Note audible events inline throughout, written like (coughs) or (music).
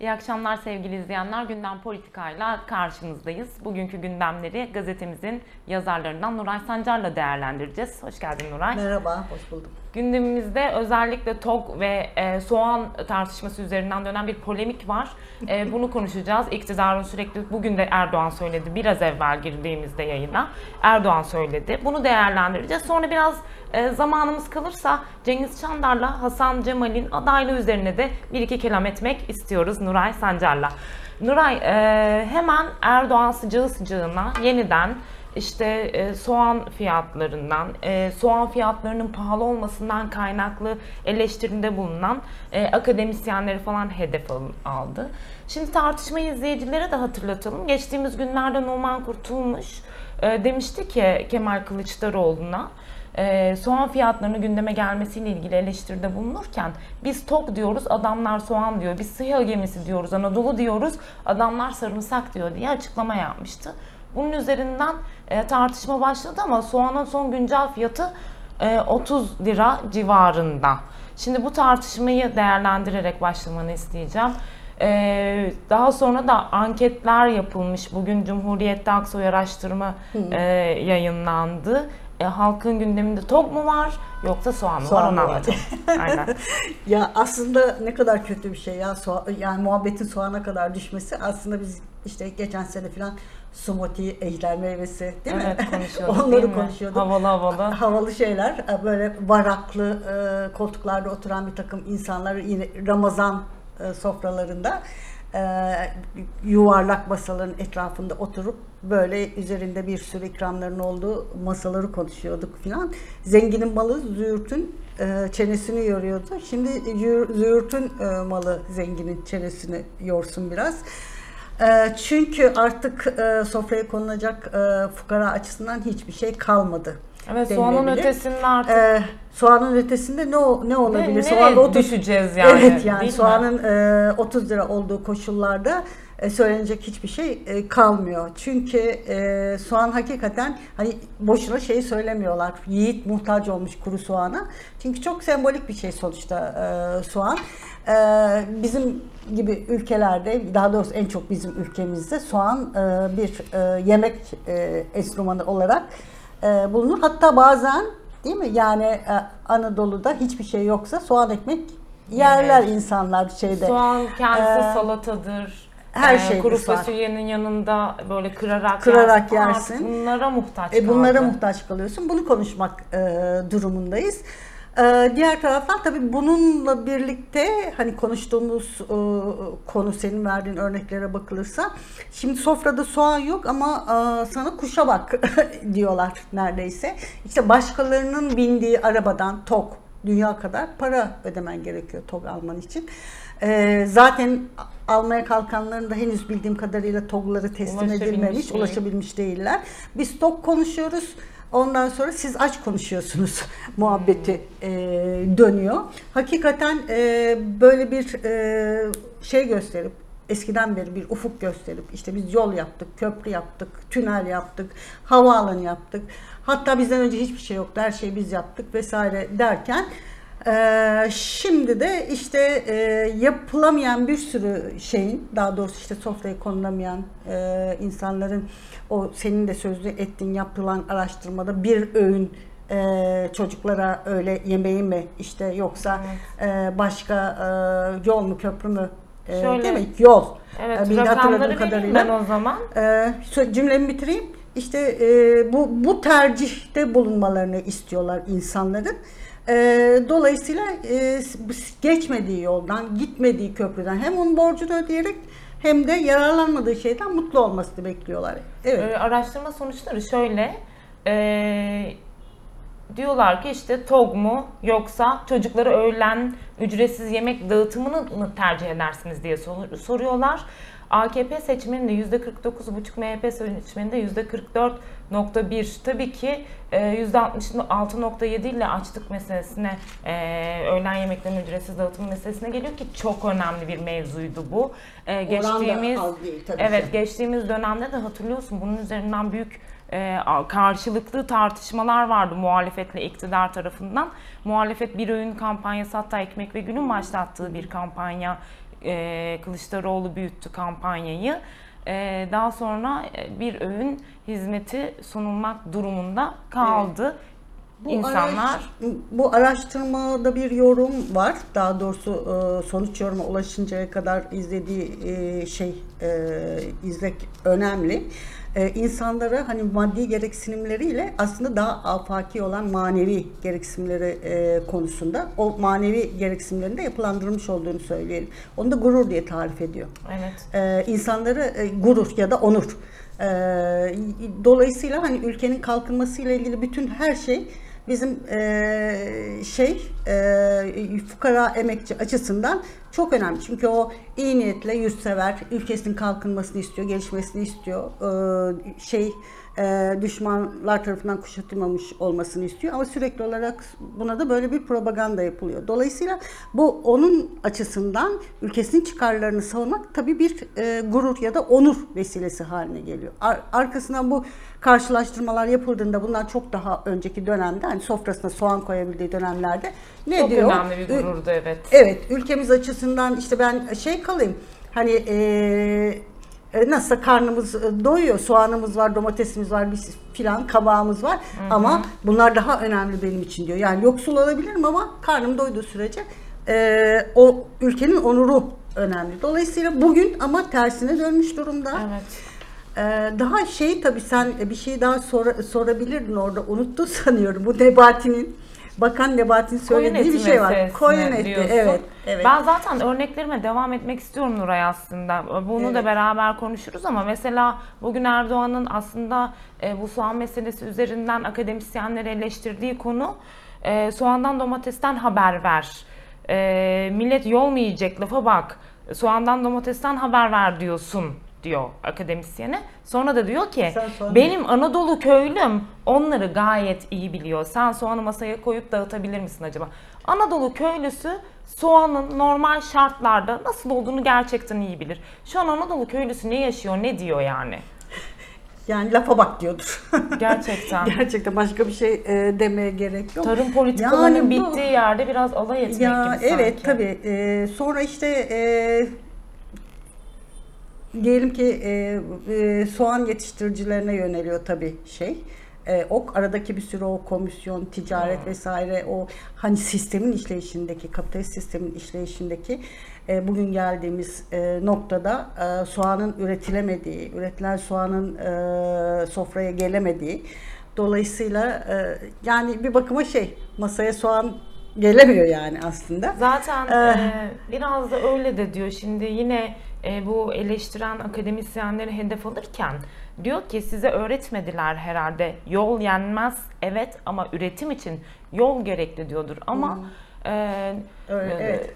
İyi akşamlar sevgili izleyenler. Gündem Politika'yla karşınızdayız. Bugünkü gündemleri gazetemizin yazarlarından Nuray Sancar'la değerlendireceğiz. Hoş geldin Nuray. Merhaba, hoş buldum. Gündemimizde özellikle TOG ve e, soğan tartışması üzerinden dönen bir polemik var. E, (laughs) bunu konuşacağız. İktidarın sürekli, bugün de Erdoğan söyledi, biraz evvel girdiğimizde yayına Erdoğan söyledi. Bunu değerlendireceğiz. Sonra biraz e, zamanımız kalırsa Cengiz Çandar'la Hasan Cemal'in adaylığı üzerine de bir iki kelam etmek istiyoruz Nuray Sancar'la. Nuray e, hemen Erdoğan sıcağı sıcağına yeniden işte e, soğan fiyatlarından, e, soğan fiyatlarının pahalı olmasından kaynaklı eleştirinde bulunan e, akademisyenleri falan hedef al- aldı. Şimdi tartışmayı izleyicilere de hatırlatalım. Geçtiğimiz günlerde Numan Kurtulmuş demişti ki Kemal Kılıçdaroğlu'na e, soğan fiyatlarının gündeme gelmesiyle ilgili eleştiride bulunurken biz tok diyoruz adamlar soğan diyor. Biz sıyah gemisi diyoruz Anadolu diyoruz adamlar sarımsak diyor diye açıklama yapmıştı. Bunun üzerinden e, tartışma başladı ama soğanın son güncel fiyatı e, 30 lira civarında. Şimdi bu tartışmayı değerlendirerek başlamanı isteyeceğim. E, daha sonra da anketler yapılmış. Bugün Cumhuriyet'te Aksoy araştırma e, yayınlandı. E, halkın gündeminde tok mu var yoksa soğan mı Soğan var mı onu var? anlatalım. Aynen. Ya aslında ne kadar kötü bir şey ya. Soğa- yani muhabbetin soğana kadar düşmesi. Aslında biz işte geçen sene falan sumoti, ejder meyvesi değil mi? Evet konuşuyorduk (laughs) Onları değil mi? konuşuyorduk. Havalı havalı. Havalı şeyler, böyle varaklı e, koltuklarda oturan bir takım insanlar yine Ramazan e, sofralarında e, yuvarlak masaların etrafında oturup böyle üzerinde bir sürü ikramların olduğu masaları konuşuyorduk filan. Zenginin malı züğürtün e, çenesini yoruyordu. Şimdi züğür- züğürtün e, malı zenginin çenesini yorsun biraz. E, çünkü artık e, sofraya konulacak e, fukara açısından hiçbir şey kalmadı. Evet soğanın ötesinde artık E, soğanın ötesinde ne o- ne olabilir? nereye Soğan 30 düşeceğiz yani? evet yani soğanın e, 30 lira olduğu koşullarda söylenecek hiçbir şey e, kalmıyor. Çünkü e, soğan hakikaten hani boşuna şeyi söylemiyorlar. Yiğit muhtaç olmuş kuru soğana. Çünkü çok sembolik bir şey sonuçta e, soğan. E, bizim gibi ülkelerde daha doğrusu en çok bizim ülkemizde soğan e, bir e, yemek e, enstrümanı olarak e, bulunur. Hatta bazen değil mi yani e, Anadolu'da hiçbir şey yoksa soğan ekmek yerler Evet. insanlar şeyde. Soğan kendisi Ee, salatadır. Her Ee, şeydir Kuru fasulyenin yanında böyle kırarak, Kırarak yersin. yersin. Bunlara muhtaç E, bunlara kaldı. muhtaç kalıyorsun. Bunu konuşmak e, durumundayız. E, diğer taraftan tabii bununla birlikte hani konuştuğumuz e, konu senin verdiğin örneklere bakılırsa şimdi sofrada soğan yok ama e, sana kuşa bak (laughs) diyorlar neredeyse. İşte başkalarının bindiği arabadan tok dünya kadar para ödemen gerekiyor TOG alman için. E, zaten almaya kalkanların da henüz bildiğim kadarıyla TOG'ları teslim Ulaşabilmiş edilmemiş, değil. ulaşabilmiş değiller. Biz TOG konuşuyoruz. Ondan sonra siz aç konuşuyorsunuz (laughs) muhabbeti e, dönüyor. Hakikaten e, böyle bir e, şey gösterip eskiden beri bir ufuk gösterip işte biz yol yaptık, köprü yaptık, tünel yaptık, havaalanı yaptık. Hatta bizden önce hiçbir şey yoktu. Her şeyi biz yaptık vesaire derken ee, şimdi de işte e, yapılamayan bir sürü şeyin, daha doğrusu işte sofraya konulamayan e, insanların o senin de sözlü ettiğin yapılan araştırmada bir öğün e, çocuklara öyle yemeği mi işte yoksa e, başka e, yol mu köprü mü e, Şöyle- değil mi? Yol. Evet, E, rakamları hatırladığım vereyim ben o zaman. sö- cümlemi bitireyim. İşte e, bu bu tercihte bulunmalarını istiyorlar insanların. E, dolayısıyla e, geçmediği yoldan, gitmediği köprüden hem onun borcunu ödeyerek hem de yararlanmadığı şeyden mutlu olmasını bekliyorlar. Evet. Ee, araştırma sonuçları şöyle. ee, diyorlar ki işte TOG mu yoksa çocuklara öğlen ücretsiz yemek dağıtımını mı tercih edersiniz diye sor- soruyorlar. AKP seçmeninde %49,5 MHP seçmeninde %44,1 tabii ki e, %66,7 ile açlık meselesine e, öğlen yemeklerinin ücretsiz dağıtımı meselesine geliyor ki çok önemli bir mevzuydu bu. E, geçtiğimiz az değil tabii Evet ki. geçtiğimiz dönemde de hatırlıyorsun bunun üzerinden büyük e, karşılıklı tartışmalar vardı muhalefetle iktidar tarafından. Muhalefet bir öğün kampanyası hatta Ekmek ve Gün'ün başlattığı bir kampanya e, Kılıçdaroğlu büyüttü kampanyayı. E, daha sonra e, bir öğün hizmeti sunulmak durumunda kaldı. Bu İnsanlar araş- bu araştırmada bir yorum var. Daha doğrusu e, sonuç yoruma ulaşıncaya kadar izlediği e, şey izlek önemli. E, insanlara hani maddi gereksinimleriyle aslında daha afaki olan manevi gereksinimleri e, konusunda o manevi gereksinimlerin de yapılandırılmış olduğunu söyleyelim. Onu da gurur diye tarif ediyor. evet. e, insanları e, gurur ya da onur. E, dolayısıyla hani ülkenin kalkınmasıyla ilgili bütün her şey bizim e, şey e, fukara emekçi açısından çok önemli. Çünkü o iyi niyetle yurtsever, ülkesinin kalkınmasını istiyor, gelişmesini istiyor. E, şey e, düşmanlar tarafından kuşatılmamış olmasını istiyor ama sürekli olarak buna da böyle bir propaganda yapılıyor. Dolayısıyla bu onun açısından ülkesinin çıkarlarını savunmak tabii bir e, gurur ya da onur vesilesi haline geliyor. Ar- arkasından bu karşılaştırmalar yapıldığında bunlar çok daha önceki dönemde hani sofrasına soğan koyabildiği dönemlerde ne Çok diyor? önemli bir gururdu evet. Evet, ülkemiz açısından işte ben şey kalayım. Hani eee e, nasılsa karnımız e, doyuyor, soğanımız var, domatesimiz var, bir filan kabağımız var. Ama bunlar daha önemli benim için diyor. Yani yoksul olabilirim ama karnım doyduğu sürece e, o ülkenin onuru önemli. Dolayısıyla bugün ama tersine dönmüş durumda. Evet. Ee, daha şey tabii sen bir şey daha sor, sorabilirdin orada unuttun (laughs) sanıyorum. Bu Nebati'nin Bakan Nebati'nin söylediği bir şey var. Koyun eti evet. evet. Ben zaten örneklerime devam etmek istiyorum Nuray aslında. Bunu da Evet. beraber konuşuruz ama mesela bugün Erdoğan'ın aslında e, bu soğan meselesi üzerinden akademisyenleri eleştirdiği konu e, soğandan domatesten haber ver. E, millet yol mu yiyecek lafa bak. Soğandan domatesten haber ver diyorsun diyor akademisyene. Sonra da diyor ki benim Anadolu köylüm onları gayet iyi biliyor. Sen soğanı masaya koyup dağıtabilir misin acaba? Anadolu köylüsü soğanın normal şartlarda nasıl olduğunu gerçekten iyi bilir. Şu an Anadolu köylüsü ne yaşıyor, ne diyor yani? Yani lafa bak diyordur. (laughs) Gerçekten. Gerçekten başka bir şey e, demeye gerek yok. Tarım politikalarının Yani bu- bittiği yerde biraz alay etmek Ya gibi evet sanki. tabii. Ee, sonra işte e, diyelim ki e, e, soğan yetiştiricilerine yöneliyor tabii şey. E, o aradaki bir sürü o komisyon, ticaret Hmm. vesaire o hani sistemin işleyişindeki, kapitalist sistemin işleyişindeki e, bugün geldiğimiz e, noktada e, soğanın üretilemediği, üretilen soğanın e, sofraya gelemediği Dolayısıyla e, yani bir bakıma şey masaya soğan gelemiyor yani aslında. Zaten Eh. e, biraz da öyle de diyor. Şimdi yine e, bu eleştiren akademisyenleri hedef alırken diyor ki size öğretmediler herhalde. Yol yenmez evet ama üretim için yol gerekli diyordur. Ama e, Öyle, e, evet.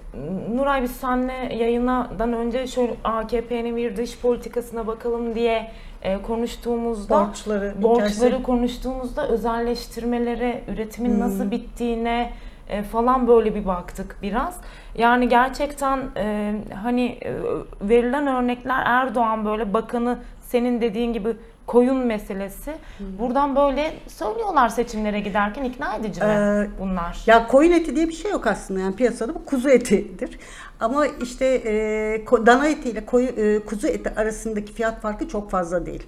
Nuray biz seninle yayından önce şöyle AKP'nin bir dış politikasına bakalım diye e, konuştuğumuzda Borçları, borçları konuştuğumuzda özelleştirmelere, üretimin Hmm. nasıl bittiğine e, falan böyle bir baktık biraz. Yani gerçekten e, hani e, verilen örnekler Erdoğan böyle bakanı senin dediğin gibi koyun meselesi. Buradan böyle söylüyorlar seçimlere giderken ikna edici mi Ee, bunlar? Ya koyun eti diye bir şey yok aslında yani piyasada bu kuzu etidir. Ama işte e, dana eti ile koyu, e, kuzu eti arasındaki fiyat farkı çok fazla değil.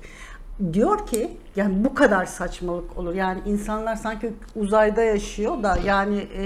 Diyor ki yani bu kadar saçmalık olur. Yani insanlar sanki uzayda yaşıyor da yani e,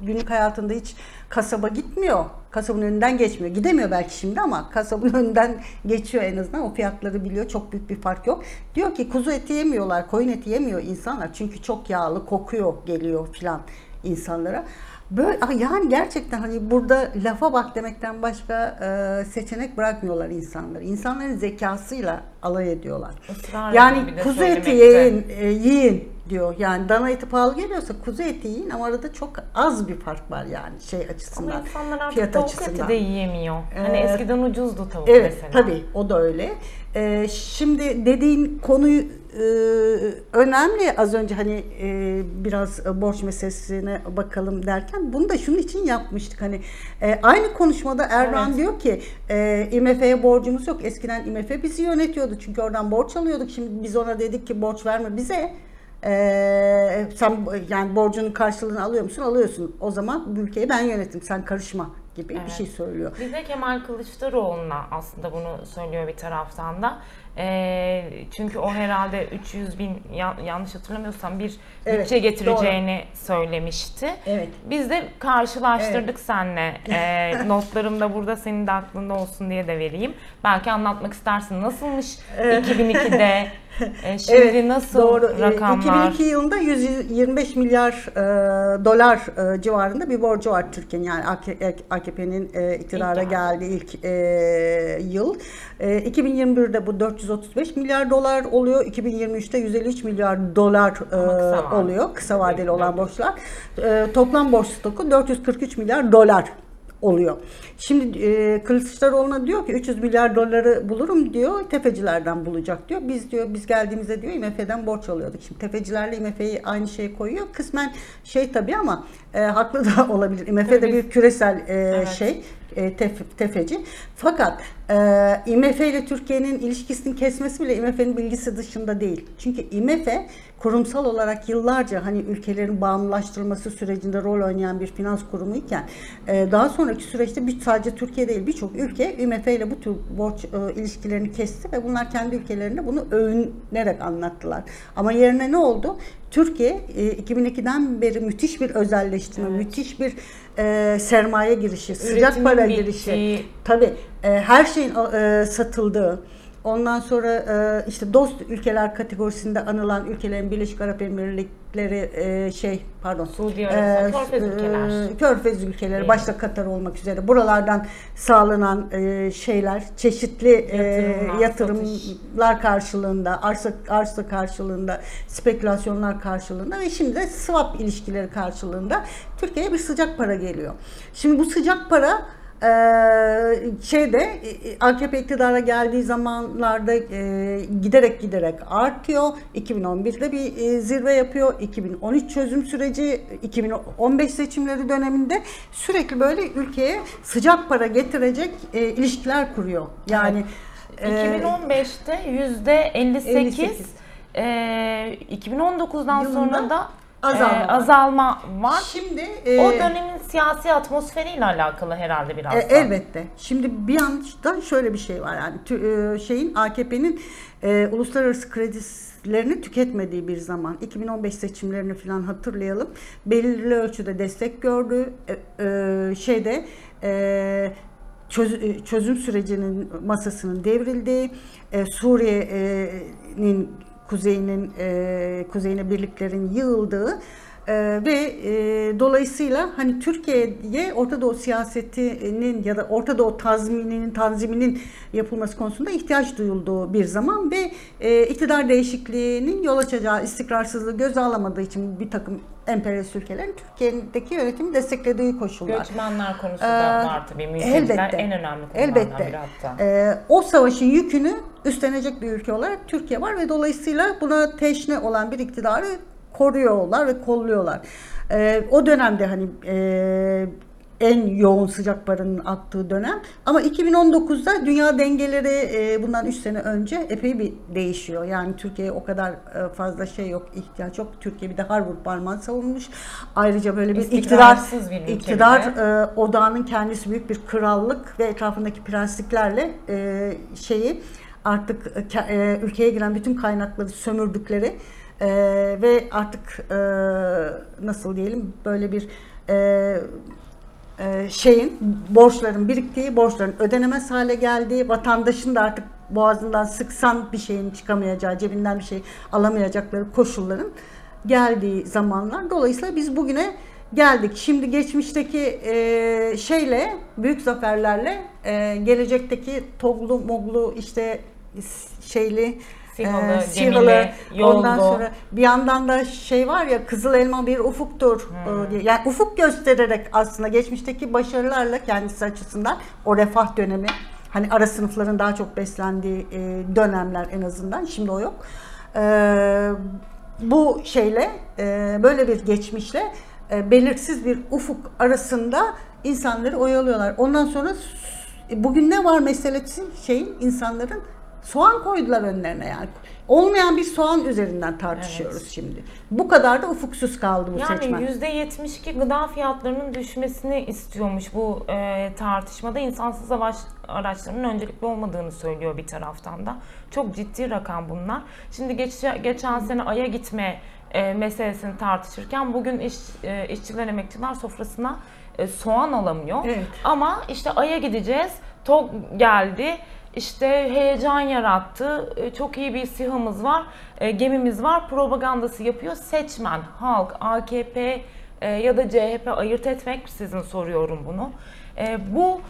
günlük hayatında hiç kasaba gitmiyor. Kasabın önünden geçmiyor. Gidemiyor belki şimdi ama kasabın (laughs) önünden geçiyor en azından. O fiyatları biliyor. Çok büyük bir fark yok. Diyor ki kuzu eti yemiyorlar, koyun eti yemiyor insanlar. Çünkü çok yağlı, kokuyor, geliyor filan insanlara. Böyle yani gerçekten hani burada lafa bak demekten başka e, seçenek bırakmıyorlar insanları. İnsanların zekasıyla alay ediyorlar. Israr Yani kuzu eti yiyin, e, yiyin diyor. Yani dana eti pahalı geliyorsa kuzu eti yiyin ama arada çok az bir fark var yani şey Ama açısından. insanlar artık fiyat tavuk açısından. eti de yiyemiyor. Hani Ee, eskiden ucuzdu tavuk Evet mesela. tabii o da öyle. Ee, şimdi dediğin konuyu e, önemli az önce hani e, biraz borç meselesine bakalım derken bunu da şunun için yapmıştık hani e, aynı konuşmada Erdoğan Evet. diyor ki e, IMF'ye borcumuz yok eskiden IMF bizi yönetiyordu çünkü oradan borç alıyorduk şimdi biz ona dedik ki borç verme bize Ee, sen yani borcunun karşılığını alıyor musun? Alıyorsun. O zaman bu ülkeyi ben yönetim. Sen karışma gibi bir Evet. şey söylüyor. Bir de Kemal Kılıçdaroğlu'na aslında bunu söylüyor bir taraftan da. Ee, çünkü o herhalde 300 bin ya- yanlış hatırlamıyorsam bir Evet, bütçe getireceğini söylemişti. Evet. Biz de karşılaştırdık seninle. Ee, (laughs) notlarım da burada senin de aklında olsun diye de vereyim. Belki anlatmak istersin. Nasılmış 2002'de? (laughs) Ee, şimdi Evet, nasıl doğru. Ee, rakamlar? 2002 yılında 125 milyar e, dolar e, civarında bir borcu var Türkiye'nin. Yani AKP'nin e, iktidara İlk geldiği ilk e, yıl. E, 2021'de bu 435 milyar dolar oluyor. 2023'te 153 milyar dolar e, oluyor. Kısa vadeli olan borçlar. E, toplam borç stoku 443 milyar dolar oluyor. Şimdi e, Kılıçdaroğlu'na diyor ki 300 milyar doları bulurum diyor. Tefecilerden bulacak diyor. Biz diyor biz geldiğimizde diyor IMF'den borç alıyorduk. Şimdi tefecilerle IMF'yi aynı şeye koyuyor. Kısmen şey tabii ama e, haklı da (laughs) olabilir. IMF de bir küresel e, Evet. şey e, tef- tefeci. Fakat e, IMF ile Türkiye'nin ilişkisini kesmesi bile IMF'nin bilgisi dışında değil. Çünkü IMF kurumsal olarak yıllarca hani ülkelerin bağımlılaştırılması sürecinde rol oynayan bir finans kurumu iken e, daha sonraki süreçte bir, sadece Türkiye değil birçok ülke IMF ile bu tür borç e, ilişkilerini kesti ve bunlar kendi ülkelerinde bunu övünerek anlattılar. Ama yerine ne oldu? Türkiye e, 2002'den beri müthiş bir özelleştirme, Evet. müthiş bir e, sermaye girişi, sıcak Üretimin para bittiği, girişi. Tabii e, her şeyin e, satıldığı. Ondan sonra e, işte dost ülkeler kategorisinde anılan ülkelerin Birleşik Arap Emirlikleri e, şey pardon Suudi Arabistan, Körfez ülkeler. e, Körfez ülkeleri Evet. başta Katar olmak üzere buralardan sağlanan e, şeyler çeşitli e, Yatırımlar, yatırımlar karşılığında arsa arsa karşılığında spekülasyonlar karşılığında ve şimdi de swap ilişkileri karşılığında Türkiye'ye bir sıcak para geliyor. Şimdi bu sıcak para e, şeyde e, AKP iktidara geldiği zamanlarda e, giderek giderek artıyor. 2011'de bir e, zirve yapıyor. 2013 çözüm süreci, 2015 seçimleri döneminde sürekli böyle ülkeye sıcak para getirecek e, ilişkiler kuruyor. Yani e, 2015'te yüzde 58, 58. e, 2019'dan Yılında sonra da azalma e, var. azalma var. şimdi e, o dönemin siyasi atmosferiyle alakalı herhalde biraz E, da. elbette. Şimdi bir yandan şöyle bir şey var yani tü- e, şeyin AKP'nin e, uluslararası kredilerini tüketmediği bir zaman 2015 seçimlerini falan hatırlayalım. Belirli ölçüde destek gördü. E, e, şeyde e, çöz- e, çözüm sürecinin masasının devrildiği, e, Suriye'nin kuzeyinin e, kuzeyine birliklerin yığıldığı e, ve e, dolayısıyla hani Türkiye'ye Orta Doğu siyasetinin ya da Orta Doğu tazmininin tanziminin yapılması konusunda ihtiyaç duyulduğu bir zaman ve e, iktidar değişikliğinin yol açacağı istikrarsızlığı göze alamadığı için bir takım emperyalist ülkelerin Türkiye'deki yönetimi desteklediği koşullar. Göçmenler konusu Ee, da var tabii. Mülteciler elbette. en önemli konulardan Elbette. biri hatta. Ee, o savaşın yükünü üstlenecek bir ülke olarak Türkiye var ve dolayısıyla buna teşne olan bir iktidarı koruyorlar ve kolluyorlar. Ee, o dönemde hani e, en yoğun sıcak paranın attığı dönem. Ama 2019'da dünya dengeleri e, bundan 3 sene önce epey bir değişiyor. Yani Türkiye'ye o kadar e, fazla şey yok, ihtiyaç yok. Türkiye bir de Harvard parmağı savunmuş. Ayrıca böyle bir iktidar bir ülke iktidar e, odağının kendisi büyük bir krallık ve etrafındaki prensliklerle e, şeyi artık e, e, ülkeye giren bütün kaynakları sömürdükleri e, ve artık e, nasıl diyelim böyle bir e, e, şeyin borçların biriktiği, borçların ödenemez hale geldiği, vatandaşın da artık boğazından sıksan bir şeyin çıkamayacağı, cebinden bir şey alamayacakları koşulların geldiği zamanlar. Dolayısıyla biz bugüne geldik. Şimdi geçmişteki e, şeyle, büyük zaferlerle e, gelecekteki toglu moglu işte şeyli Sihalı, e, gemili, ondan yollu. sonra bir yandan da şey var ya kızıl elma bir ufuktur Hmm. e, diye. Yani ufuk göstererek aslında geçmişteki başarılarla kendisi açısından o refah dönemi hani ara sınıfların daha çok beslendiği e, dönemler en azından şimdi o yok. E, bu şeyle e, böyle bir geçmişle e, belirsiz bir ufuk arasında insanları oyalıyorlar. Ondan sonra bugün ne var meselesi şeyin insanların Soğan koydular önlerine yani. Olmayan bir soğan üzerinden tartışıyoruz şimdi. Bu kadar da ufuksuz kaldı bu seçmen. Yani %72 gıda fiyatlarının düşmesini istiyormuş bu e, tartışmada. insansız hava araçlarının öncelikli olmadığını söylüyor bir taraftan da. Çok ciddi rakam bunlar. Şimdi geç, geçen sene Ay'a gitme e, meselesini tartışırken bugün iş, e, işçiler, emekçiler sofrasına e, soğan alamıyor. Evet. Ama işte Ay'a gideceğiz, TOG geldi, işte heyecan yarattı, e, çok iyi bir SİHA'mız var, e, gemimiz var, propagandası yapıyor. Seçmen, halk, AKP e, ya da CHP ayırt etmek sizin soruyorum bunu. Bu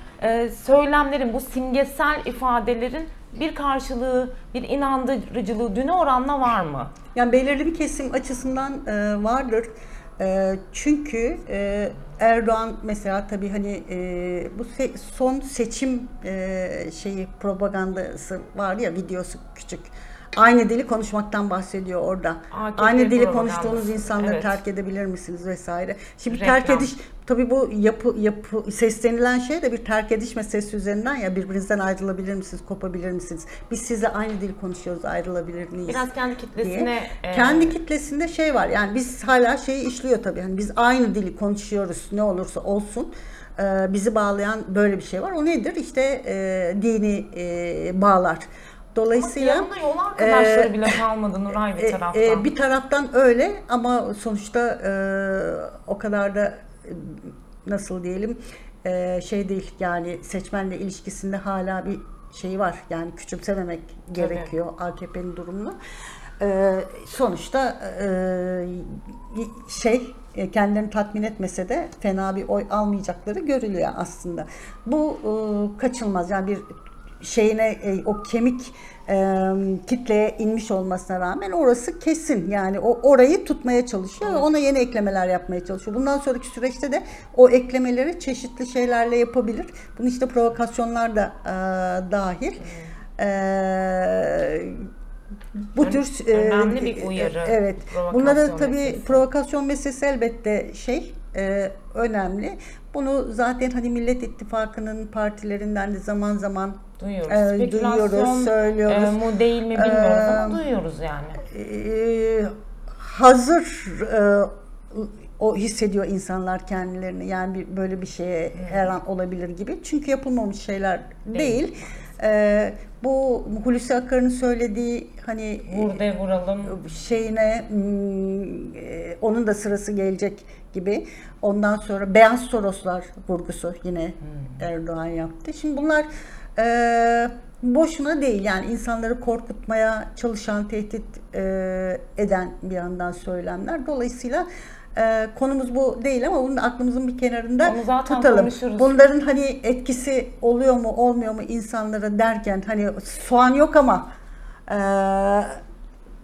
söylemlerin, bu simgesel ifadelerin bir karşılığı, bir inandırıcılığı düne oranla var mı? Yani belirli bir kesim açısından vardır. E, çünkü e, Erdoğan mesela tabii hani e, bu se- son seçim e, şeyi propagandası var ya videosu küçük. Aynı dili konuşmaktan bahsediyor orada. AKP Aynı dili konuştuğunuz insanları evet. terk edebilir misiniz vesaire. Şimdi Reklam. terk ediş tabii bu yapı yapı seslenilen şey de bir terk ediş meselesi üzerinden ya birbirinizden ayrılabilir misiniz, kopabilir misiniz? Biz size aynı dil konuşuyoruz, ayrılabilir miyiz? Biraz kendi kitlesine... e, Kendi kitlesinde şey var yani biz hala şeyi işliyor tabii. Yani biz aynı dili konuşuyoruz ne olursa olsun. Ee, bizi bağlayan böyle bir şey var. O nedir? İşte e, dini e, bağlar. Dolayısıyla Yanında yol arkadaşları e, bile kalmadı Nuray bir e, taraftan. e, bir taraftan öyle ama sonuçta e, o kadar da e, nasıl diyelim e, şey değil yani seçmenle ilişkisinde hala bir şey var yani küçümsememek gerekiyor AKP'nin durumunu. E, sonuçta e, şey e, kendilerini tatmin etmese de fena bir oy almayacakları görülüyor aslında. Bu e, kaçılmaz yani bir şeyine e, o kemik e, kitleye inmiş olmasına rağmen orası kesin. Yani o orayı tutmaya çalışıyor ve ona yeni eklemeler yapmaya çalışıyor. Bundan sonraki süreçte de o eklemeleri çeşitli şeylerle yapabilir. Bunun işte provokasyonlar da e, dahil. E, bu Ön- tür e, önemli bir uyarı, Evet. Bunları tabii meselesi. provokasyon meselesi elbette şey e, önemli. Bunu zaten hani Millet İttifakı'nın partilerinden de zaman zaman Duyuyoruz. e, Spekülasyon duyuyoruz, söylüyoruz. e, mu değil mi bilmiyoruz ama Ee, duyuyoruz yani. e, hazır e, o hissediyor insanlar kendilerini. Yani bir, böyle bir şeye her an olabilir gibi. Çünkü yapılmamış şeyler değil. Değil. E, bu Hulusi Akar'ın söylediği hani Vur de vuralım. şeyine hmm, e, onun da sırası gelecek gibi. Ondan sonra Beyaz Soroslar vurgusu yine Erdoğan yaptı. Şimdi bunlar e, boşuna değil yani insanları korkutmaya çalışan, tehdit e, eden bir yandan söylemler. Dolayısıyla e, konumuz bu değil ama bunu aklımızın bir kenarında Onu zaten tutalım. konuşuruz. Bunların hani etkisi oluyor mu olmuyor mu insanlara derken hani soğan yok ama e,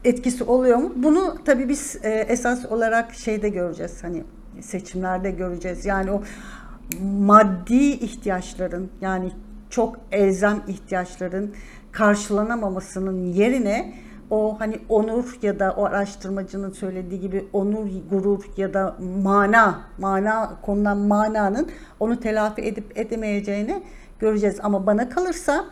etkisi oluyor mu? Bunu tabii biz e, esas olarak şeyde göreceğiz. Hani seçimlerde göreceğiz. Yani o maddi ihtiyaçların yani çok elzem ihtiyaçların karşılanamamasının yerine o hani onur ya da o araştırmacının söylediği gibi onur, gurur ya da mana, mana konulan mananın onu telafi edip edemeyeceğini göreceğiz. Ama bana kalırsa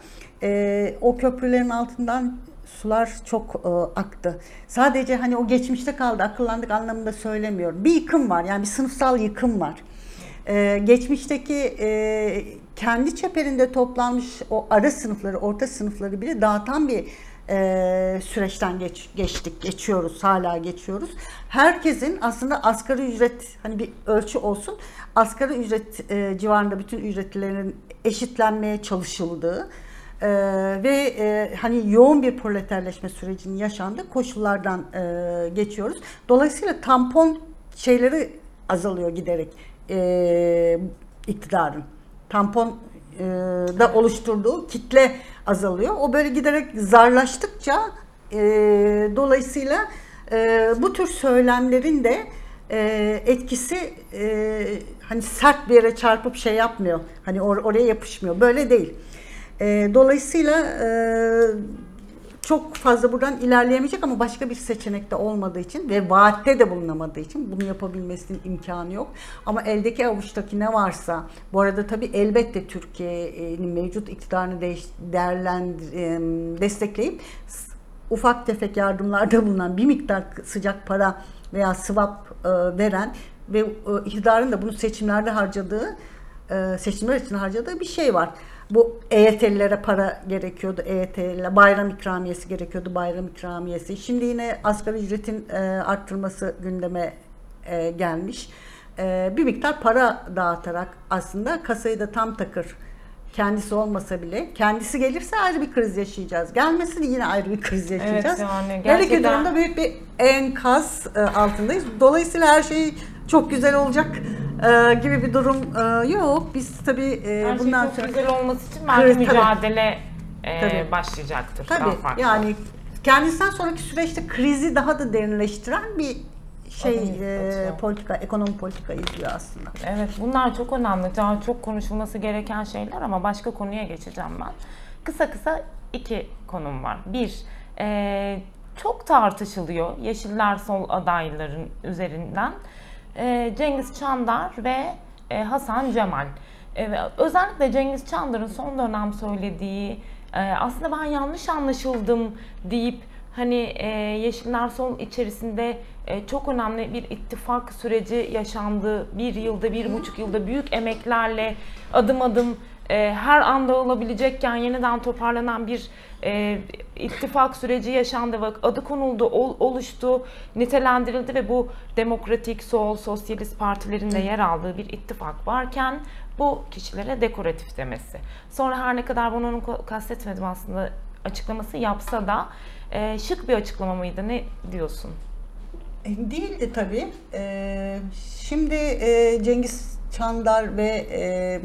e, o köprülerin altından sular çok e, aktı. Sadece hani o geçmişte kaldı, akıllandık anlamında söylemiyorum. Bir yıkım var, yani bir sınıfsal yıkım var. E, geçmişteki e, kendi çeperinde toplanmış o ara sınıfları, orta sınıfları bile dağıtan bir e, süreçten geç, geçtik, geçiyoruz, hala geçiyoruz. Herkesin aslında asgari ücret, hani bir ölçü olsun, asgari ücret e, civarında bütün ücretlerin eşitlenmeye çalışıldığı, ee, ve e, hani yoğun bir proleterleşme sürecinin yaşandığı koşullardan e, geçiyoruz. Dolayısıyla tampon şeyleri azalıyor giderek e, iktidarın. Tampon e, da oluşturduğu kitle azalıyor. O böyle giderek zarlaştıkça e, dolayısıyla e, bu tür söylemlerin de e, etkisi e, hani sert bir yere çarpıp şey yapmıyor. Hani or- oraya yapışmıyor. Böyle değil. E, dolayısıyla e, çok fazla buradan ilerleyemeyecek ama başka bir seçenek de olmadığı için ve vaatte de bulunamadığı için bunu yapabilmesinin imkanı yok. Ama eldeki avuçtaki ne varsa bu arada tabii elbette Türkiye'nin mevcut iktidarını değiş, değerlendir, destekleyip ufak tefek yardımlarda bulunan bir miktar sıcak para veya swap e, veren ve e, iktidarın da bunu seçimlerde harcadığı e, seçimler için harcadığı bir şey var. Bu EYT'lilere para gerekiyordu. EYT'liler bayram ikramiyesi gerekiyordu. Bayram ikramiyesi. Şimdi yine asgari ücretin e, arttırılması gündeme e, gelmiş. E, bir miktar para dağıtarak aslında kasayı da tam takır kendisi olmasa bile kendisi gelirse ayrı bir kriz yaşayacağız. Gelmesi de yine ayrı bir kriz yaşayacağız. yani Her iki gerçekten- durumda büyük bir enkaz e, altındayız. Dolayısıyla her şey çok güzel olacak e, gibi bir durum e, yok. Biz tabii e, Her bundan şey çok sonra güzel olması için belki Kriz, tabii. mücadele e, Tabii. başlayacaktır. daha tabii farklı. yani kendisinden sonraki süreçte krizi daha da derinleştiren bir şey e, politika, ekonomi politika izliyor aslında. Evet bunlar çok önemli. Daha çok konuşulması gereken şeyler ama başka konuya geçeceğim ben. Kısa kısa iki konum var. Bir, e, çok tartışılıyor Yeşiller Sol adayların üzerinden. E, Cengiz Çandar ve e, Hasan Cemal. E, ve özellikle Cengiz Çandar'ın son dönem söylediği e, aslında ben yanlış anlaşıldım deyip hani e, Yeşiller Sol içerisinde e, çok önemli bir ittifak süreci yaşandı. Bir yılda, bir buçuk yılda büyük emeklerle adım adım e, her anda olabilecekken yeniden toparlanan bir e, ittifak süreci yaşandı ve adı konuldu, ol- oluştu, nitelendirildi ve bu demokratik, sol, sosyalist partilerin de yer aldığı bir ittifak varken bu kişilere dekoratif demesi. Sonra her ne kadar bunu onu kastetmedim aslında açıklaması yapsa da e, şık bir açıklama mıydı? Ne diyorsun? E, Değildi tabii. E, şimdi e, Cengiz Çandar ve e,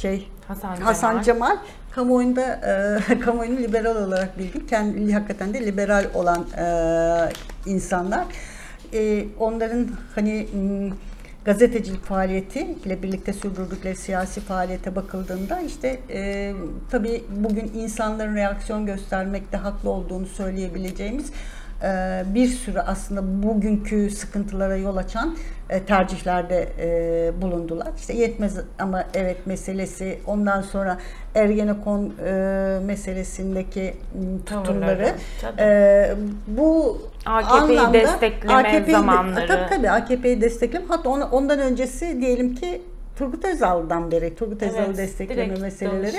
şey Hasan, Hasan Cemal. Cemal kamuoyunda e, (laughs) kamuoyunu liberal olarak bildik. Kendi hakikaten de liberal olan e, insanlar. E, onların hani gazetecilik faaliyeti ile birlikte sürdürdükleri siyasi faaliyete bakıldığında işte e, tabii bugün insanların reaksiyon göstermekte haklı olduğunu söyleyebileceğimiz bir sürü aslında bugünkü sıkıntılara yol açan e, tercihlerde e, bulundular. İşte yetmez ama evet meselesi, ondan sonra Ergenekon e, meselesindeki tutumları, Tavırları, bu AKP'yi destekleme AKP'yi zamanları. Tabii tabii AKP'yi destekleme. Hatta ondan öncesi diyelim ki Turgut Özal'dan beri Turgut Özal'ı Evet, destekleme direkt meseleleri.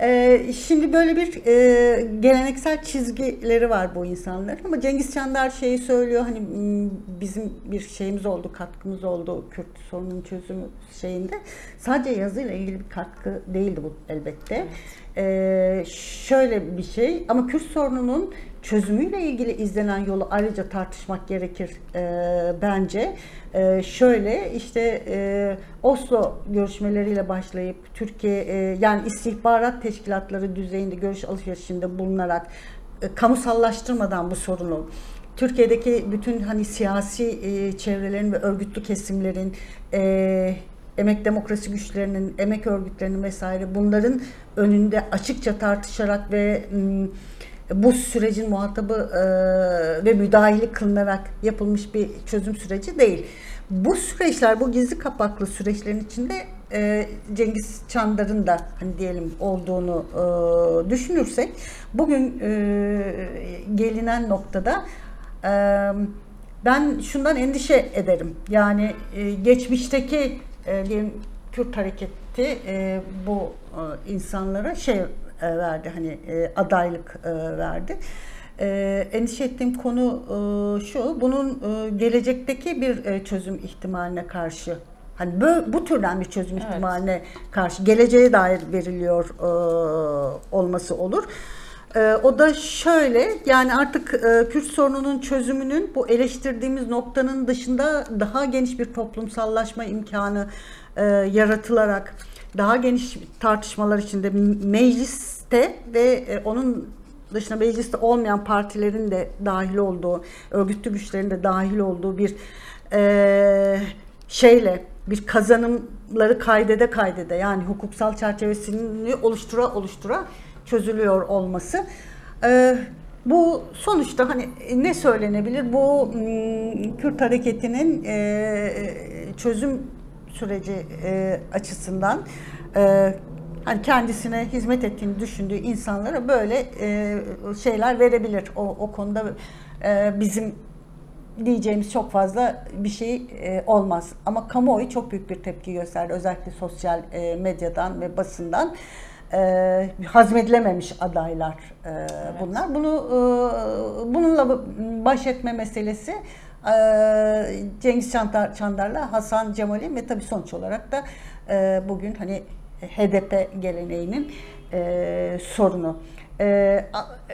Ee, şimdi böyle bir e, geleneksel çizgileri var bu insanların ama Cengiz Çandar şeyi söylüyor hani m, bizim bir şeyimiz oldu, katkımız oldu Kürt sorunun çözümü şeyinde. Sadece yazıyla ilgili bir katkı değildi bu elbette. Ee, şöyle bir şey ama Kürt sorununun çözümüyle ilgili izlenen yolu ayrıca tartışmak gerekir e, bence. E, şöyle işte e, Oslo görüşmeleriyle başlayıp Türkiye e, yani istihbarat teşkilatları düzeyinde görüş alışverişinde bulunarak e, kamusallaştırmadan bu sorunu Türkiye'deki bütün hani siyasi e, çevrelerin ve örgütlü kesimlerin e, emek demokrasi güçlerinin, emek örgütlerinin vesaire bunların önünde açıkça tartışarak ve m, bu sürecin muhatabı e, ve müdahili kılınarak yapılmış bir çözüm süreci değil. Bu süreçler, bu gizli kapaklı süreçlerin içinde e, Cengiz Çandar'ın da hani diyelim olduğunu e, düşünürsek bugün gelinen noktada ben şundan endişe ederim. Yani geçmişteki e, diyelim Kürt hareketi bu insanlara şey e, verdi hani e, adaylık e, verdi. E, endişe ettiğim konu e, şu, bunun e, gelecekteki bir e, çözüm ihtimaline karşı hani bu, bu türden bir çözüm Evet. ihtimaline karşı geleceğe dair veriliyor e, olması olur. E, o da şöyle yani artık e, Kürt sorununun çözümünün bu eleştirdiğimiz noktanın dışında daha geniş bir toplumsallaşma imkanı e, yaratılarak daha geniş tartışmalar içinde mecliste ve e, onun dışında mecliste olmayan partilerin de dahil olduğu, örgütlü güçlerin de dahil olduğu bir e, şeyle bir kazanımları kaydede kaydede yani hukuksal çerçevesini oluştura oluştura çözülüyor olması. E, Bu sonuçta hani ne söylenebilir? Bu mm, Kürt hareketinin e, çözüm süreci e, açısından e, hani kendisine hizmet ettiğini düşündüğü insanlara böyle e, şeyler verebilir. O, o konuda e, bizim diyeceğimiz çok fazla bir şey e, olmaz. Ama kamuoyu çok büyük bir tepki gösterdi. Özellikle sosyal e, medyadan ve basından e, hazmedilememiş adaylar e, bunlar. Bunu e, bununla baş etme meselesi e, Cengiz Çandar, Çandar'la Hasan Cemal'in ve tabii sonuç olarak da e, bugün hani HDP geleneğinin e, sorunu. E,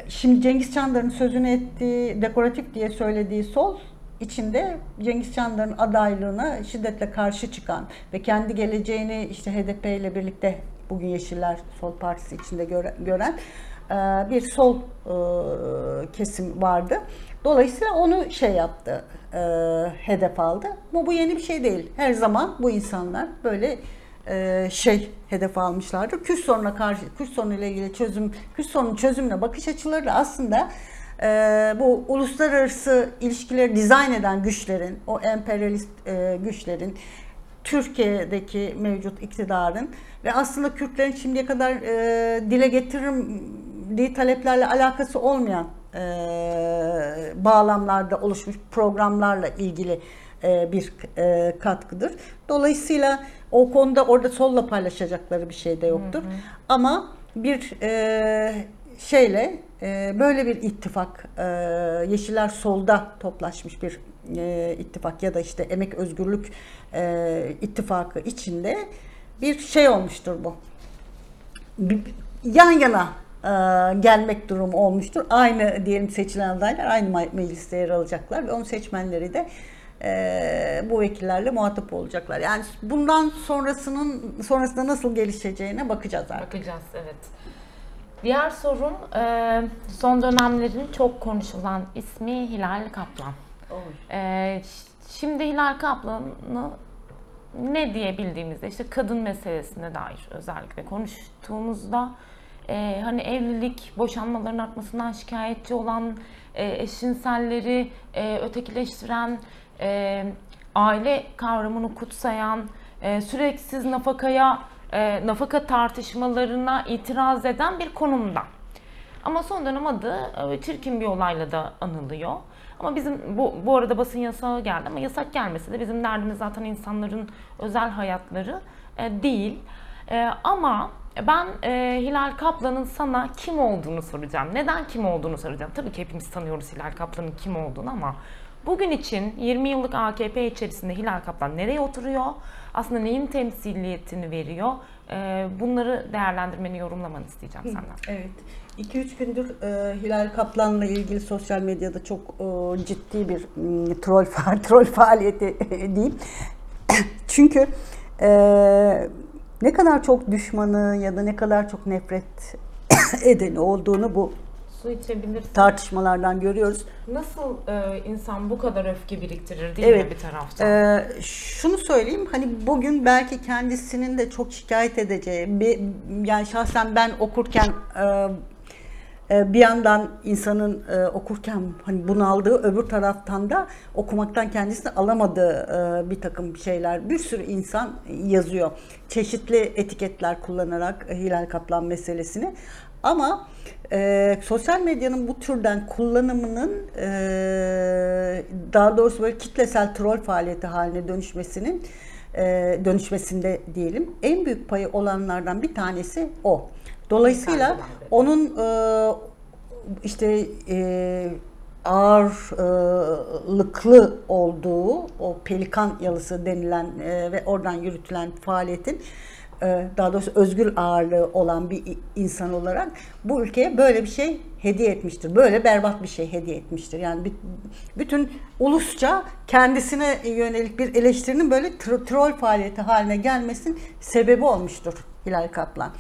şimdi Cengiz Çandar'ın sözünü ettiği, dekoratif diye söylediği sol içinde Cengiz Çandar'ın adaylığına şiddetle karşı çıkan ve kendi geleceğini işte HDP ile birlikte bugün Yeşiller Sol Partisi içinde göre- gören e, bir sol e, kesim vardı. Dolayısıyla onu şey yaptı, e, hedef aldı. Ama bu yeni bir şey değil. Her zaman bu insanlar böyle şey hedef almışlardır. Kürt sorununa karşı, Kürt sorunu ile ilgili çözüm, Kürt sorunun çözümüne bakış açıları da aslında e, bu uluslararası ilişkileri dizayn eden güçlerin, o emperyalist e, güçlerin, Türkiye'deki mevcut iktidarın ve aslında Kürtlerin şimdiye kadar e, dile getirdiği taleplerle alakası olmayan e, bağlamlarda oluşmuş programlarla ilgili e, bir e, katkıdır. Dolayısıyla o konuda orada solla paylaşacakları bir şey de yoktur. Ama bir e, şeyle e, böyle bir ittifak e, Yeşiller solda toplaşmış bir e, ittifak ya da işte emek özgürlük e, ittifakı içinde bir şey olmuştur bu. Yan yana e, gelmek durumu olmuştur. Aynı diyelim seçilen adaylar aynı mecliste yer alacaklar ve onun seçmenleri de e, bu vekillerle muhatap olacaklar. Yani bundan sonrasının sonrasında nasıl gelişeceğine bakacağız artık. Bakacağız evet. Diğer sorum e, son dönemlerin çok konuşulan ismi Hilal Kaplan. E, ş- şimdi Hilal Kaplan'ı ne diyebildiğimizde işte kadın meselesine dair özellikle konuştuğumuzda e, hani evlilik, boşanmaların artmasından şikayetçi olan e, eşcinselleri e, ötekileştiren, e, aile kavramını kutsayan, e, süreksiz nafakaya, e, nafaka tartışmalarına itiraz eden bir konumda. Ama son dönem adı e, çirkin bir olayla da anılıyor. Ama bizim bu, bu arada basın yasağı geldi ama yasak gelmesi de bizim derdimiz zaten insanların özel hayatları e, değil. E, ama ben e, Hilal Kaplan'ın sana kim olduğunu soracağım. Neden kim olduğunu soracağım. Tabii ki hepimiz tanıyoruz Hilal Kaplan'ın kim olduğunu ama bugün için 20 yıllık AKP içerisinde Hilal Kaplan nereye oturuyor? Aslında neyin temsiliyetini veriyor? E, bunları değerlendirmeni, yorumlamanı isteyeceğim senden. Evet. 2-3 gündür e, Hilal Kaplan'la ilgili sosyal medyada çok e, ciddi bir m, troll fa- (laughs) troll faaliyeti diyeyim. (coughs) Çünkü e, ne kadar çok düşmanı ya da ne kadar çok nefret (coughs) edeni olduğunu bu Su içebilirsin. tartışmalardan görüyoruz. Nasıl e, insan bu kadar öfke biriktirir değil mi Evet. bir taraftan? Ee, şunu söyleyeyim hani bugün belki kendisinin de çok şikayet edeceği bir, yani şahsen ben okurken e, e, bir yandan insanın e, okurken hani bunaldığı öbür taraftan da okumaktan kendisini alamadığı e, bir takım şeyler bir sürü insan yazıyor. Çeşitli etiketler kullanarak Hilal Kaplan meselesini ama e, sosyal medyanın bu türden kullanımının e, daha doğrusu böyle kitlesel troll faaliyeti haline dönüşmesinin e, dönüşmesinde diyelim en büyük payı olanlardan bir tanesi o. Dolayısıyla onun e, işte e, ağırlıklı olduğu o pelikan yalısı denilen e, ve oradan yürütülen faaliyetin daha doğrusu özgür ağırlığı olan bir insan olarak bu ülkeye böyle bir şey hediye etmiştir. Böyle berbat bir şey hediye etmiştir. Yani bütün ulusça kendisine yönelik bir eleştirinin böyle tro- troll faaliyeti haline gelmesinin sebebi olmuştur Hilal Kaplan.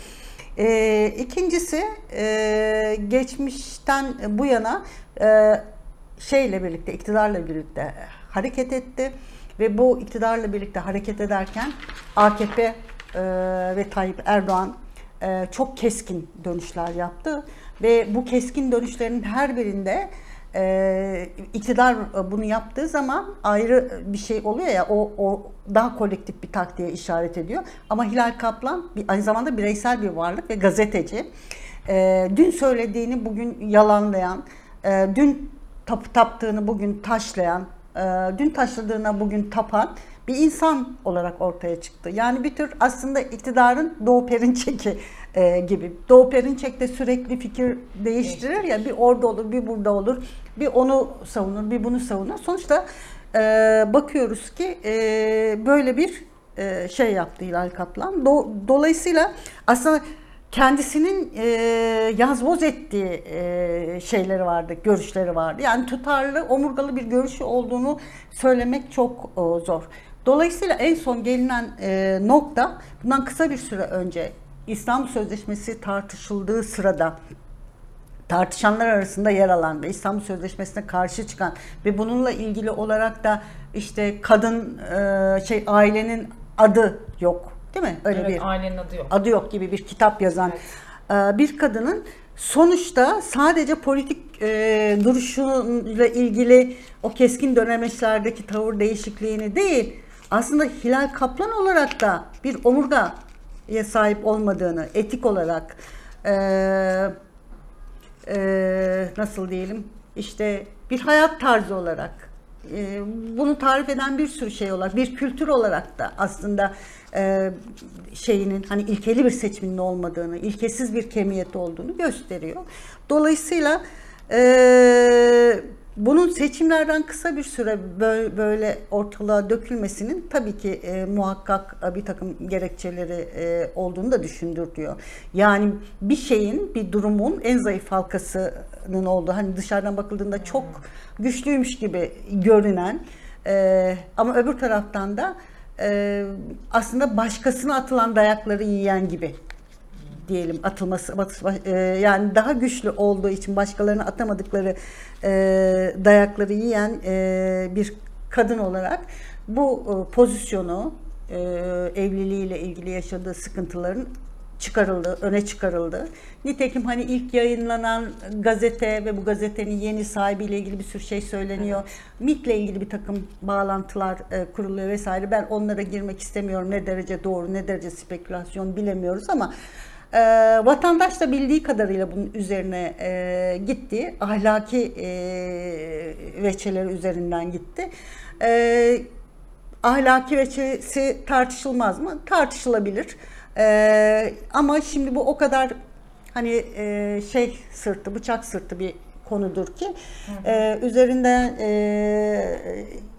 Ee, ikincisi e, geçmişten bu yana e, şeyle birlikte iktidarla birlikte hareket etti ve bu iktidarla birlikte hareket ederken AKP e, ve Tayyip Erdoğan e, çok keskin dönüşler yaptı ve bu keskin dönüşlerin her birinde e, iktidar bunu yaptığı zaman ayrı bir şey oluyor ya o, o daha kolektif bir taktiğe işaret ediyor. Ama Hilal Kaplan bir, aynı zamanda bireysel bir varlık ve gazeteci. E, dün söylediğini bugün yalanlayan, e, dün tap, taptığını bugün taşlayan, e, dün taşladığına bugün tapan bir insan olarak ortaya çıktı. Yani bir tür aslında iktidarın Doğu Perinçek'i e, gibi. Doğu Perinçek de sürekli fikir değiştirir ya bir orada olur bir burada olur bir onu savunur bir bunu savunur. Sonuçta e, bakıyoruz ki e, böyle bir e, şey yaptı Hilal Kaplan. Do, dolayısıyla aslında kendisinin e, yazboz ettiği e, şeyleri vardı, görüşleri vardı. Yani tutarlı, omurgalı bir görüşü olduğunu söylemek çok e, zor. Dolayısıyla en son gelinen e, nokta bundan kısa bir süre önce İstanbul Sözleşmesi tartışıldığı sırada tartışanlar arasında yer alan ve İstanbul Sözleşmesi'ne karşı çıkan ve bununla ilgili olarak da işte kadın e, şey ailenin adı yok değil mi? Öyle evet, bir ailenin adı yok. adı yok gibi bir kitap yazan Evet. e, bir kadının sonuçta sadece politik e, duruşuyla ilgili o keskin dönemeçlerdeki tavır değişikliğini değil aslında Hilal Kaplan olarak da bir omurgaya sahip olmadığını etik olarak e, e, nasıl diyelim işte bir hayat tarzı olarak e, bunu tarif eden bir sürü şey olarak bir kültür olarak da aslında e, şeyinin hani ilkeli bir seçmenin olmadığını, ilkesiz bir kemiyet olduğunu gösteriyor. Dolayısıyla e, bunun seçimlerden kısa bir süre böyle, ortalığa dökülmesinin tabii ki e, muhakkak e, bir takım gerekçeleri e, olduğunu da düşündürtüyor. Yani bir şeyin, bir durumun en zayıf halkasının olduğu, hani dışarıdan bakıldığında çok güçlüymüş gibi görünen e, ama öbür taraftan da e, aslında başkasına atılan dayakları yiyen gibi diyelim atılması e, yani daha güçlü olduğu için başkalarına atamadıkları e, dayakları yiyen e, bir kadın olarak bu pozisyonu evliliğiyle ilgili yaşadığı sıkıntıların çıkarıldı, öne çıkarıldı. Nitekim hani ilk yayınlanan gazete ve bu gazetenin yeni sahibiyle ilgili bir sürü şey söyleniyor. MIT'le ilgili bir takım bağlantılar e, kuruluyor vesaire. Ben onlara girmek istemiyorum. Ne derece doğru, ne derece spekülasyon bilemiyoruz ama e, vatandaş da bildiği kadarıyla bunun üzerine e, gitti. Ahlaki e, veçeleri üzerinden gitti. E, ahlaki veçesi tartışılmaz mı? Tartışılabilir. Ee, ama şimdi bu o kadar hani e, şey sırtı, bıçak sırtı bir konudur ki e, üzerinde e,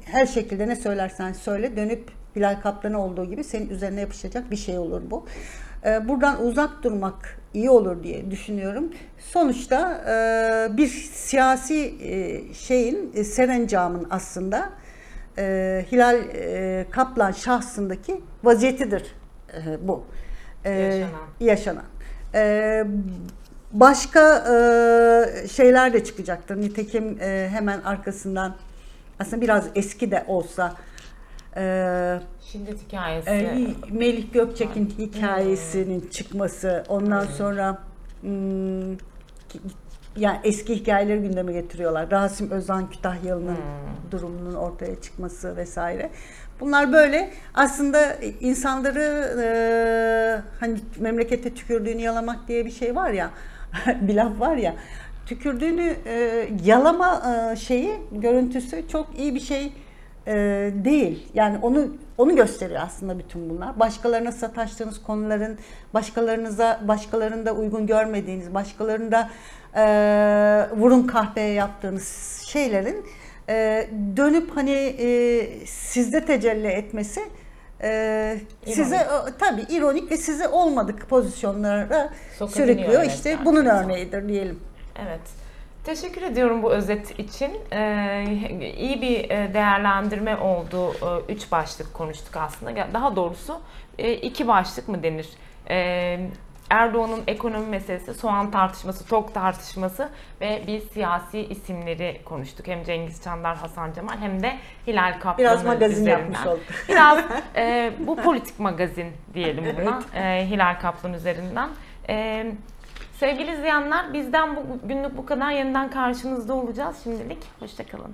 her şekilde ne söylersen söyle dönüp Bilal Kaplan olduğu gibi senin üzerine yapışacak bir şey olur bu. E, buradan uzak durmak iyi olur diye düşünüyorum. Sonuçta e, bir siyasi e, şeyin, serencamın aslında Hilal Kaplan şahsındaki vaziyetidir bu. Yaşanan. yaşanan. Başka şeyler de çıkacaktır. Nitekim hemen arkasından aslında biraz eski de olsa e, Şiddet hikayesi. e, Melih Gökçek'in hikayesinin çıkması, ondan sonra hmm, ki- yani eski hikayeleri gündeme getiriyorlar. Rasim Özan Kütahyalı'nın durumunun ortaya çıkması vesaire. Bunlar böyle aslında insanları e, hani memlekete tükürdüğünü yalamak diye bir şey var ya, (laughs) bir laf var ya. Tükürdüğünü e, yalama e, şeyi, görüntüsü çok iyi bir şey e, değil. Yani onu onu gösteriyor aslında bütün bunlar. Başkalarına sataştığınız konuların, başkalarınıza, başkalarında uygun görmediğiniz, başkalarında e, vurun kahveye yaptığınız şeylerin e, dönüp hani e, sizde tecelli etmesi e, size e, tabii ironik ve size olmadık pozisyonlara Sokabiliyor, sürüklüyor. evet, işte bunun örneğidir diyelim. Evet. Teşekkür ediyorum bu özet için. Ee, iyi bir e, değerlendirme oldu. Ee, Üç başlık konuştuk aslında. Daha doğrusu e, iki başlık mı denir? Ee, Erdoğan'ın ekonomi meselesi, soğan tartışması, tok tartışması ve biz siyasi isimleri konuştuk. Hem Cengiz Çandar, Hasan Cemal hem de Hilal Kaplan'ın Biraz magazin üzerinden. yapmış olduk. Biraz (laughs) e, bu politik magazin diyelim buna. E, Hilal Kaplan üzerinden. E, sevgili izleyenler bizden bugünlük bu kadar yeniden karşınızda olacağız şimdilik. Hoşçakalın.